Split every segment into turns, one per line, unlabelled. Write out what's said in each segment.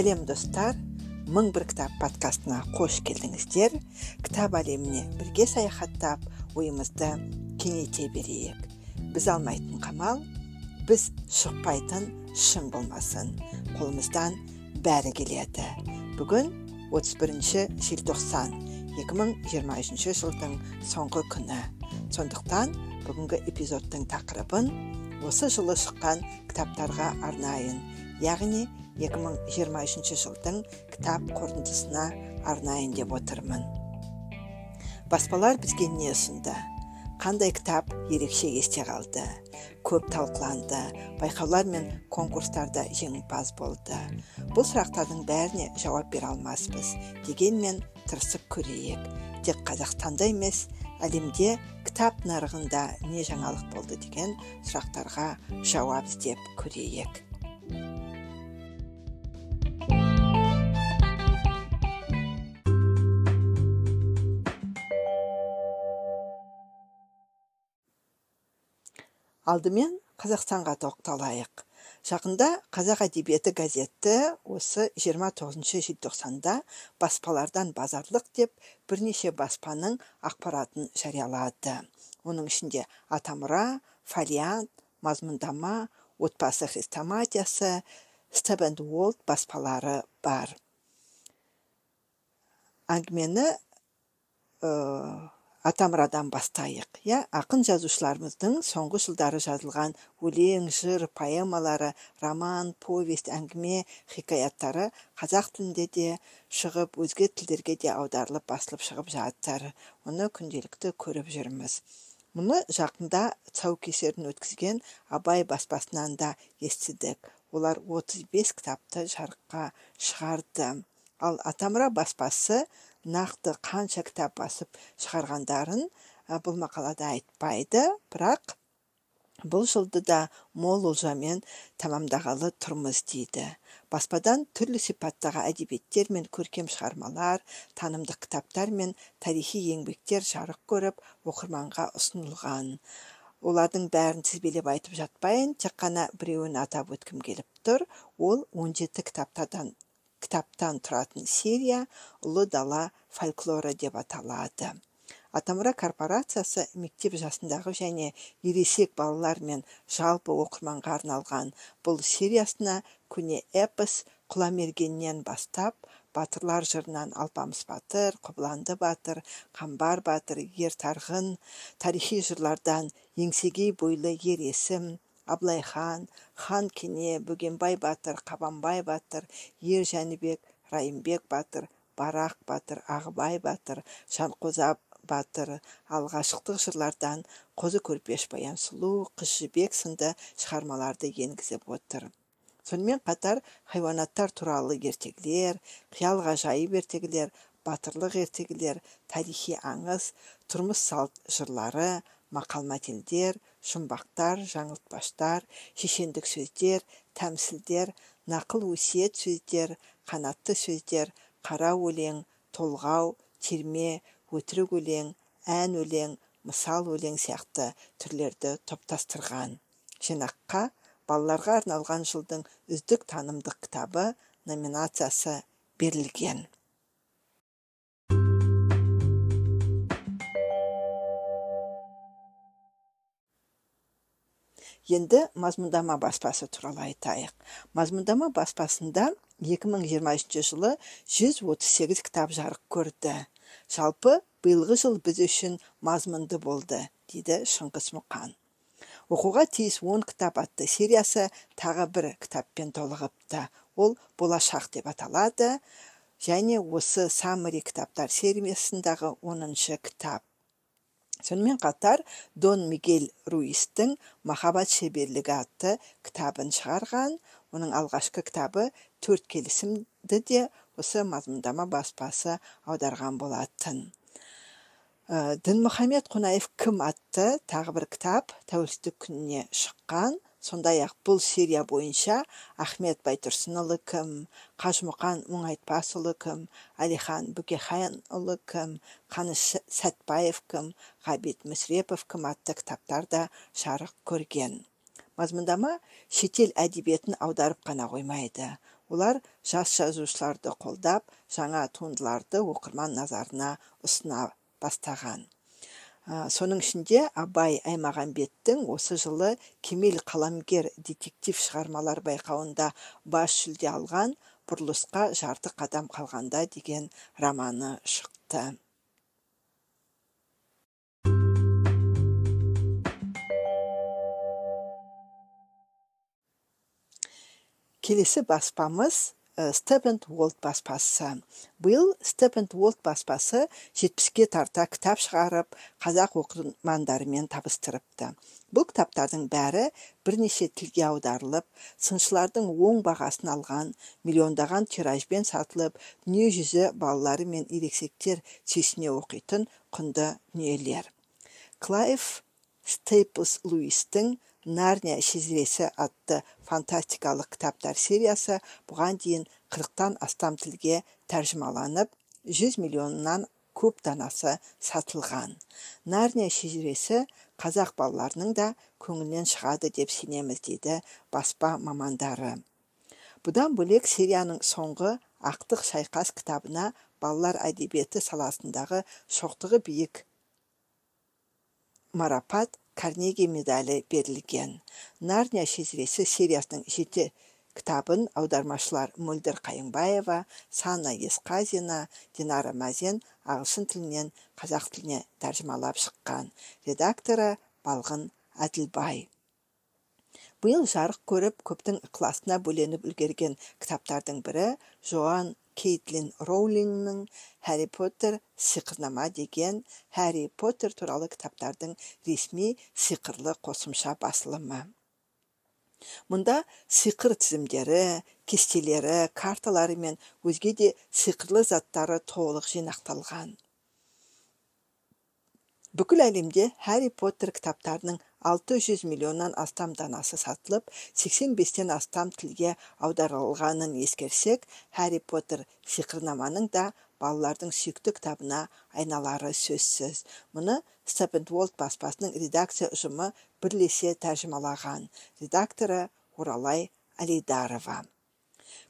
сәлем достар. Мың бір кітап подкастына қош келдіңіздер. Кітап әлеміне бірге саяхаттап ойымызды кеңейте берейік. Біз алмайтын қамал біз шықпайтын шың болмасын. Қолымыздан бәрі келеді. Бүгін 31 желтоқсан 2023 жылдың соңғы күні. Сондықтан бүгінгі эпизодтың тақырыбын осы жылы шыққан кітаптарға арнайын яғни 2023 жылдың кітап қорытындысына арнайын деп отырмын. Баспалар бізге не ұсынды? Қандай кітап ерекше есте қалды? Көп талқыланды байқаулар мен конкурстарда жеңімпаз болды. Бұл сұрақтардың бәріне жауап бере алмаспыз дегенмен тырысып көрейік. Тек қазақстанда емес әлемде кітап нарығында не жаңалық болды деген сұрақтарға жауап іздеп көрейік. Алдымен қазақстанға тоқталайық жақында қазақ әдебиеті газеті осы 29 желтоқсанда баспалардан базарлық деп бірнеше баспаның ақпаратын жариялады. Оның ішінде атамұра фолиант мазмұндама отбасы хрестоматиясы стебенд уолт баспалары бар. Әңгімені атамұрадан бастайық иә ақын жазушыларымыздың соңғы жылдары жазылған өлең жыр поэмалары роман повесть әңгіме хикаяттары қазақ тілінде де шығып өзге тілдерге де аударылып басылып шығып жатыр. Оны күнделікті көріп жүрміз. Мұны жақында тұсаукесерін өткізген абай баспасынан да естідік. Олар 35 кітапты жарыққа шығарды. Ал атамұра баспасы нақты қанша кітап басып шығарғандарын бұл мақалада айтпайды. Бірақ бұл жылды да мол олжамен тамамдағалы тұрмыз дейді. Баспадан түрлі сипаттағы әдебиеттер мен көркем шығармалар танымдық кітаптар мен тарихи еңбектер жарық көріп оқырманға ұсынылған. Олардың бәрін тізбелеп айтып жатпайын тек қана біреуін атап өткім келіп тұр. Ол 17 кітаптардан кітаптан тұратын серия ұлы дала фольклоры деп аталады атамұра корпорациясы мектеп жасындағы және ересек балалар мен жалпы оқырманға арналған бұл сериясына көне эпос құламергеннен бастап батырлар жырынан алпамыс батыр құбыланды батыр қамбар батыр ер тарғын тарихи жырлардан еңсегей бойлы ер есім абылай хан хан кене бөгенбай батыр қабанбай батыр ер жәнібек райымбек батыр барақ батыр ағыбай батыр жанқоза батыр ал ғашықтық жырлардан қозы көрпеш баян сұлу қыз жібек сынды шығармаларды енгізіп отыр. Сонымен қатар хайуанаттар туралы ертегілер қиял ғажайып ертегілер батырлық ертегілер тарихи аңыз тұрмыс салт жырлары мақал мәтелдер жұмбақтар жаңылтпаштар шешендік сөздер тәмсілдер нақыл өсиет сөздер қанатты сөздер қара өлең толғау терме өтірік өлең ән өлең мысал өлең сияқты түрлерді топтастырған. Жинаққа балаларға арналған жылдың үздік танымдық кітабы номинациясы берілген. Енді мазмұндама баспасы туралы айтайық. Мазмұндама баспасында 2023 жылы 138 кітап жарық көрді. Жалпы биылғы жыл біз үшін мазмұнды болды дейді шыңғыс мұқан. Оқуға тиіс 10 кітап атты сериясы тағы бір кітаппен толығыпты. Ол болашақ деп аталады. Және осы саммари кітаптар сериясындағы оныншы кітап. Сонымен қатар дон мигель руистің махаббат шеберлігі атты кітабын шығарған. Оның алғашқы кітабы төрт келісімді де осы мазмұндама баспасы аударған болатын. Ә, дінмұхамед қонаев кім атты тағы бір кітап тәуелсіздік күніне шыққан сондай ақ бұл серия бойынша ахмет байтұрсынұлы кім қажымұқан мұңайтпасұлы кім әлихан бөкейханұлы кім қаныш сәтбаев кім ғабит мүсірепов кім атты кітаптар да жарық көрген. Мазмұндама шетел әдебиетін аударып қана қоймайды. Олар жас жазушыларды қолдап жаңа туындыларды оқырман назарына ұсына бастаған. Соның ішінде абай аймағамбеттің осы жылы кемел қаламгер детектив шығармалар байқауында бас жүлде алған бұрылысқа жарты қадам қалғанда деген романы шықты. Келесі баспамыз степент уолт баспасы. Биыл уолт баспасы жетпіске тарта кітап шығарып қазақ оқырмандарымен табыстырыпты. Бұл кітаптардың бәрі бірнеше тілге аударылып сыншылардың оң бағасын алған миллиондаған тиражбен сатылып жүзі балалары мен ересектер сүйсіне оқитын құнды дүниелер. Клайв стейплс луистің нарния шежіресі атты фантастикалық кітаптар сериясы бұған дейін қырықтан астам тілге тәржімаланып 100 миллионнан көп данасы сатылған. Нарния шежіресі қазақ балаларының да көңілінен шығады деп сенеміз дейді баспа мамандары. Бұдан бөлек серияның соңғы ақтық шайқас кітабына балалар әдебиеті саласындағы шоқтығы биік марапат карнеги медалі берілген. Нарния шежіресі сериясының жеті кітабын аудармашылар мөлдір қайыңбаева сана есқазина динара мәзен ағылшын тілінен қазақ тіліне тәржімалап шыққан редакторы балғын әділбай. Биыл жарық көріп көптің ықыласына бөленіп үлгерген кітаптардың бірі жоан кейтлин роулингнің хәрри поттер сиқырнама деген хәрри поттер туралы кітаптардың ресми сиқырлы қосымша басылымы. Мұнда сиқыр тізімдері кестелері карталары мен өзге де сиқырлы заттары толық жинақталған. Бүкіл әлемде хәрри поттер кітаптарының 600 миллионнан астам данасы сатылып 85-тен астам тілге аударылғанын ескерсек хәрри поттер сиқырнаманың да балалардың сүйікті кітабына айналары сөзсіз. Мұны степенволт баспасының редакция ұжымы бірлесе тәржімалаған. Редакторы оралай алидарова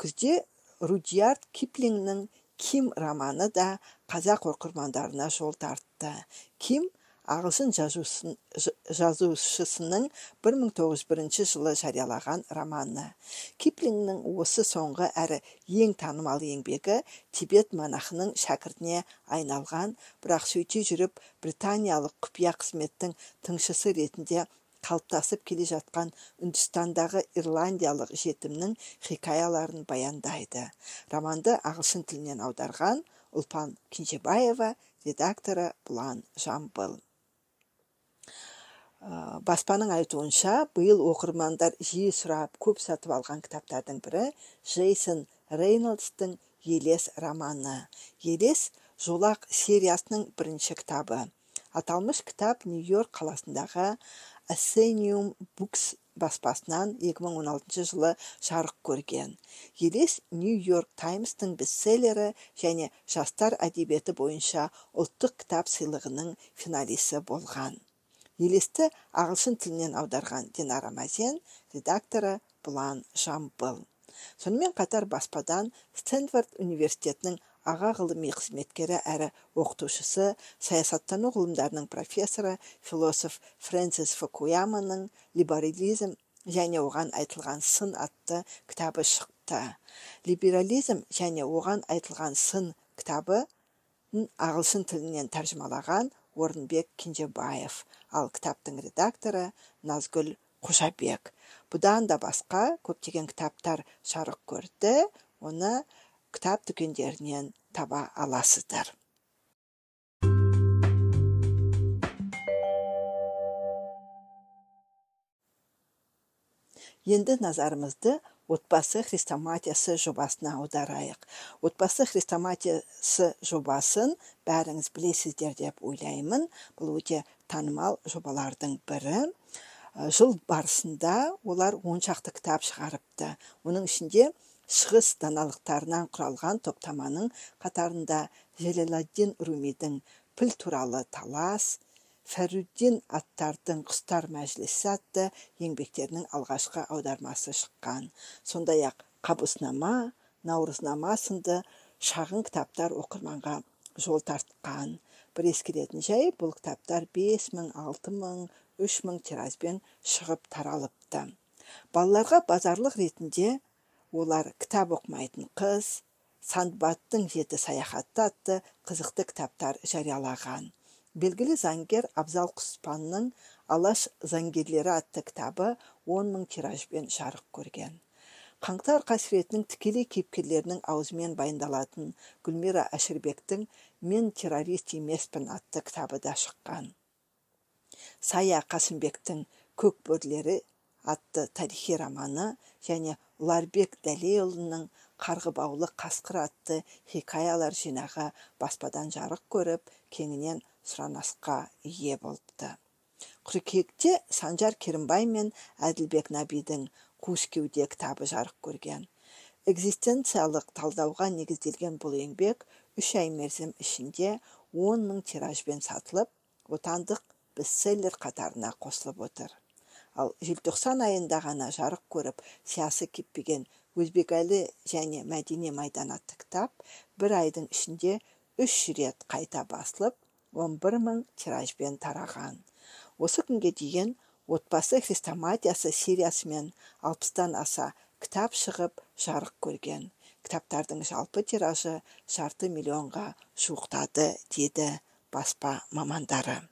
күзде рудьярд киплингнің ким романы да қазақ оқырмандарына жол тартты. Ким ағылшын жазушысының 1901 жылы жариялаған романы. Киплингнің осы соңғы әрі ең танымал еңбегі тибет монахының шәкіртіне айналған. Бірақ сөйте жүріп британиялық құпия қызметтің тыңшысы ретінде қалыптасып келе жатқан үндістандағы ирландиялық жетімнің хикаяларын баяндайды. Романды ағылшын тілінен аударған ұлпан кенжебаева редакторы бұлан жамбыл. Баспаның айтуынша биыл оқырмандар жиі сұрап көп сатып алған кітаптардың бірі джейсон рейнольдстың елес романы елес жолақ сериясының бірінші кітабы аталмыш кітап нью йорк қаласындағы Ascenium Books баспасынан 2016 жылы жарық көрген. Елес Нью-Йорк Таймстың бестселлері және жастар әдебиеті бойынша ұлттық кітап сыйлығының финалисі болған. Елесті ағылшын тілінен аударған Динара Мазен, редакторы Бұлан Жамбыл. Сонымен қатар баспадан Стэнфорд университетінің аға ғылыми қызметкері әрі оқытушысы саясаттану ғылымдарының профессоры философ фрэнсис фукуяманың либерализм және оған айтылған сын атты кітабы шықты либерализм және оған айтылған сын кітабы ағылшын тілінен тәржімалаған орынбек кенжебаев ал кітаптың редакторы назгүл қожабек бұдан да басқа көптеген кітаптар жарық көрді оны кітап дүкендерінен таба аласыздар. Енді назарымызды отбасы хрестоматиясы жобасына аударайық отбасы хрестоматиясы жобасын бәріңіз білесіздер деп ойлаймын. Бұл өте танымал жобалардың бірі. Жыл барысында олар он шақты кітап шығарыпты. Оның ішінде шығыс даналықтарынан құралған топтаманың қатарында желеладдин румидің піл туралы талас фәруддин аттардың құстар мәжілісі атты еңбектерінің алғашқы аудармасы шыққан. Сондай ақ қабыснама наурызнама сынды шағын кітаптар оқырманға жол тартқан. Бір ескеретін жай бұл кітаптар бес мың алты мың үш мың тиражбен шығып таралыпты. Балаларға базарлық ретінде олар кітап оқымайтын қыз сандбаттың жеті саяхаты атты қызықты кітаптар жариялаған. Белгілі заңгер абзал құспанның алаш заңгерлері атты кітабы 10 мың тиражбен жарық көрген. Қаңтар қасіретінің тікелей кейіпкерлерінің аузымен баяндалатын гүлмира әшірбектің мен террорист емеспін атты кітабы да шыққан. Сая қасымбектің көк бөрілері атты тарихи романы және ұларбек дәлейұлының қарғыбаулы қасқыр атты хикаялар жинағы баспадан жарық көріп кеңінен сұранысқа ие болыпты қыркүйекте санжар керімбай мен әділбек набидің қуыс кітабы жарық көрген. Экзистенциялық талдауға негізделген бұл еңбек үш ай мерзім ішінде 10 мың тиражбен сатылып отандық бестселлер қатарына қосылып отыр. Ал желтоқсан айында ғана жарық көріп сиясы кеппеген өзбекәлі және мәдени майдан атты кітап бір айдың ішінде үш рет қайта басылып 11 мың тиражбен тараған. Осы күнге дейін отбасы хрестоматиясы сериясымен алпыстан аса кітап шығып жарық көрген. Кітаптардың жалпы тиражы жарты миллионға жуықтады деді баспа мамандары.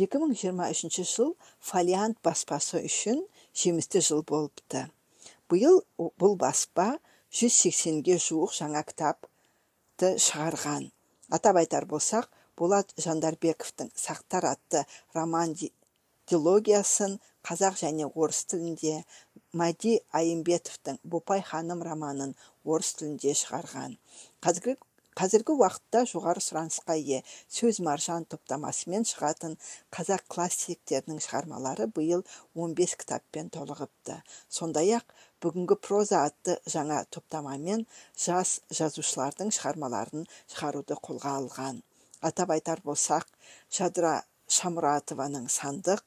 екі мың жиырма үшінші жыл фолиант баспасы үшін жемісті жыл болыпты. Биыл бұл баспа 180-ге жуық жаңа кітапты шығарған. Атап айтар болсақ болат жандарбековтың сақтар атты роман дилогиясын қазақ және орыс тілінде мәди айымбетовтің бопай ханым романын орыс тілінде шығарған. Қазіргі қазіргі уақытта жоғары сұранысқа ие. Сөз маржан топтамасымен шығатын қазақ классиктерінің шығармалары биыл 15 кітаппен толығыпты. Сондай ақ бүгінгі проза атты жаңа топтамамен жас жазушылардың шығармаларын шығаруды қолға алған. Атап айтар болсақ жадыра шамұратованың сандық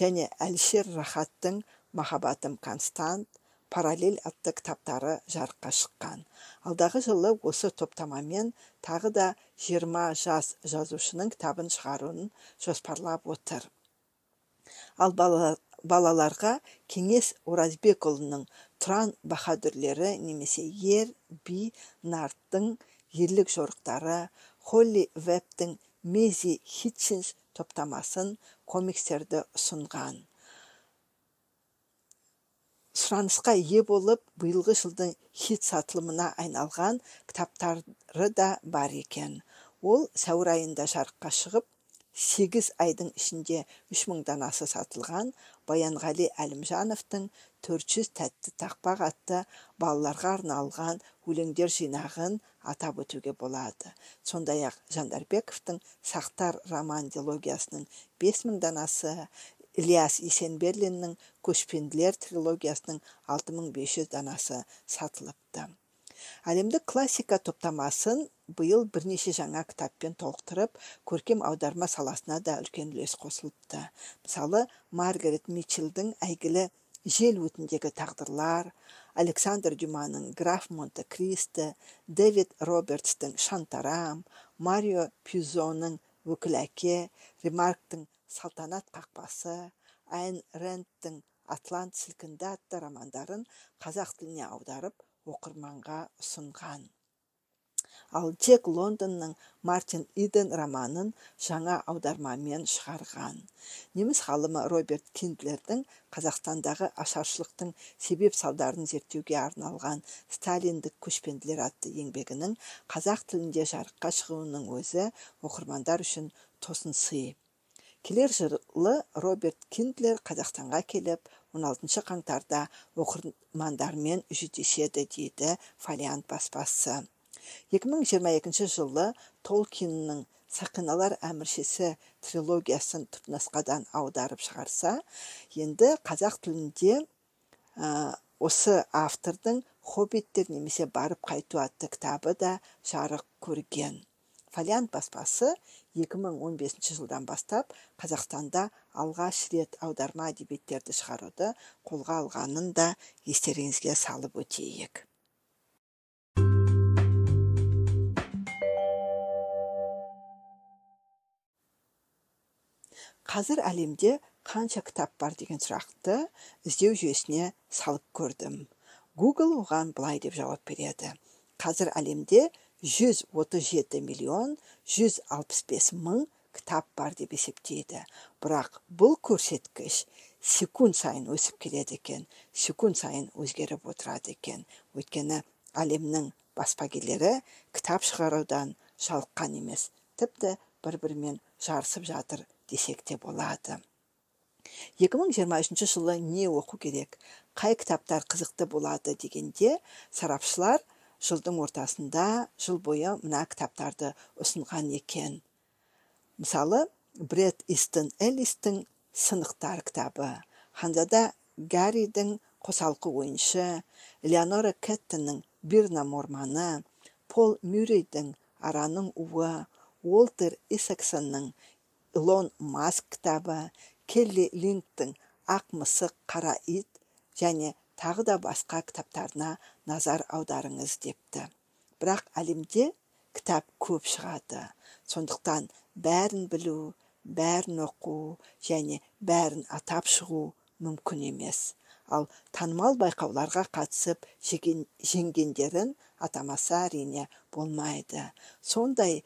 және әлішер рахаттың махаббатым констант параллель атты кітаптары жарыққа шыққан. Алдағы жылы осы топтамамен тағы да 20 жас жазушының кітабын шығаруын жоспарлап отыр. Ал балаларға кеңес оразбекұлының тұран баһадүрлері немесе ер би нарттың ерлік жорықтары холли вебтің мези хитчинс топтамасын комикстерді ұсынған. Сұранысқа ие болып биылғы жылдың хит сатылымына айналған кітаптары да бар екен. Ол сәуір айында жарыққа шығып сегіз айдың ішінде үш мың данасы сатылған баянғали әлімжановтың 400 тәтті тақпақ атты балаларға арналған өлеңдер жинағын атап өтуге болады. Сондай ақ жандарбековтың сақтар роман дилогиясының 5000 данасы ілияс есенберлиннің көшпенділер трилогиясының 6500 данасы сатылыпты. Әлемдік классика топтамасын биыл бірнеше жаңа кітаппен толықтырып көркем аударма саласына да үлкен үлес қосылыпты. Мысалы маргарет митчеллдің әйгілі жел өтіндегі тағдырлар александр дюманың граф монте кристо дэвид робертстің шантарам марио пюзоның өкіл әке ремарктың салтанат қақпасы айн рэндтің атлант сілкінді атты романдарын қазақ тіліне аударып оқырманға ұсынған. Ал джек лондонның мартин иден романын жаңа аудармамен шығарған. Неміс ғалымы роберт киндлердің қазақстандағы ашаршылықтың себеп салдарын зерттеуге арналған сталиндік көшпенділер атты еңбегінің қазақ тілінде жарыққа шығуының өзі оқырмандар үшін тосын сый келер жылы роберт киндлер қазақстанға келіп 16 қаңтарда оқырмандармен жүздеседі дейді фолиант баспасы. 2022 жылы толкиннің сақиналар әміршесі трилогиясын түпнұсқадан аударып шығарса енді қазақ тілінде осы автордың хоббиттер немесе барып қайту атты кітабы да жарық көрген. Фолиант баспасы 2015 жылдан бастап қазақстанда алғаш рет аударма әдебиеттерді шығаруды қолға алғанын да естеріңізге салып өтейік. Қазір әлемде қанша кітап бар деген сұрақты іздеу жүйесіне салып көрдім. Google оған былай деп жауап береді. Қазір әлемде 137 миллион 165 мың кітап бар деп есептейді. Бірақ бұл көрсеткіш секунд сайын өсіп келеді екен секунд сайын өзгеріп отырады екен. Өйткені әлемнің баспагерлері кітап шығарудан жалыққан емес тіпті бір бірімен жарысып жатыр десек те болады. 2023 жылы не оқу керек? Қай кітаптар қызықты болады дегенде сарапшылар жылдың ортасында жыл бойы мына кітаптарды ұсынған екен. Мысалы бред истон эллистің сынықтар кітабы. Ханзада гарридің қосалқы ойыншы леонора кэттонның бирна морманы пол мюррейдің араның уы уолтер исаксонның илон маск кітабы келли лингтің ақ мысық қара ит және тағы да басқа кітаптарына назар аударыңыз депті. Бірақ әлемде кітап көп шығады. Сондықтан бәрін білу бәрін оқу және бәрін атап шығу мүмкін емес. Ал танымал байқауларға қатысып жеңгендерін атамаса әрине болмайды. Сондай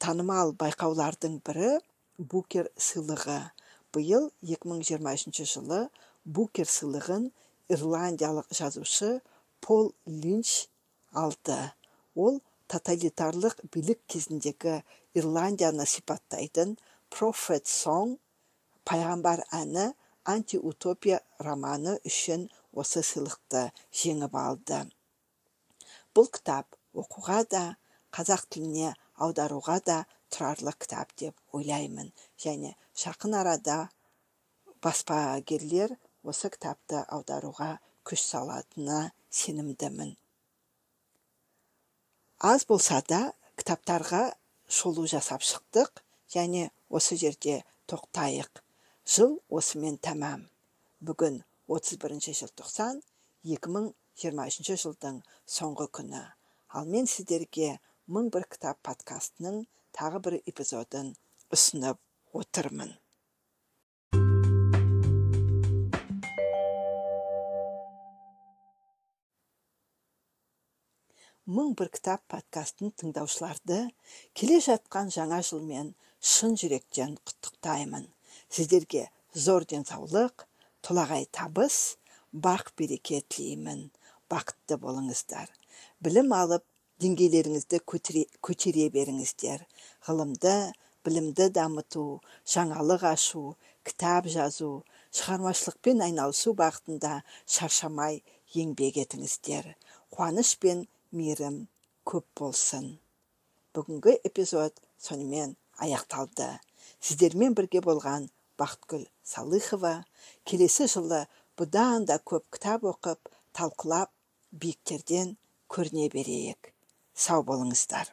танымал байқаулардың бірі букер сыйлығы. Биыл 2023 жылы букер сыйлығын ирландиялық жазушы пол линч алды. Ол тоталитарлық билік кезіндегі ирландияны сипаттайтын профет сон пайғамбар әні антиутопия романы үшін осы сыйлықты жеңіп алды. Бұл кітап оқуға да қазақ тіліне аударуға да тұрарлық кітап деп ойлаймын. Және жақын арада баспагерлер осы кітапты аударуға күш салатынына сенімдімін. Аз болса да кітаптарға шолу жасап шықтық және осы жерде тоқтайық. Жыл осымен тәмам. Бүгін 31 желтоқсан 2023 жылдың соңғы күні. Ал мен сіздерге мың бір кітап подкастының тағы бір эпизодын ұсынып отырмын. Мың бір кітап подкастын тыңдаушыларды келе жатқан жаңа жылмен шын жүректен құттықтаймын. Сіздерге зор денсаулық толағай табыс бақ береке тілеймін. Бақытты болыңыздар. Білім алып деңгейлеріңізді көтере, беріңіздер. Ғылымды білімді дамыту жаңалық ашу кітап жазу шығармашылықпен айналысу бағытында шаршамай еңбек етіңіздер. Қуаныш пен мейірім көп болсын. Бүгінгі эпизод сонымен аяқталды. Сіздермен бірге болған бақытгүл салыхова келесі жылы бұдан да көп кітап оқып талқылап биіктерден көріне берейік. Сау болыңыздар.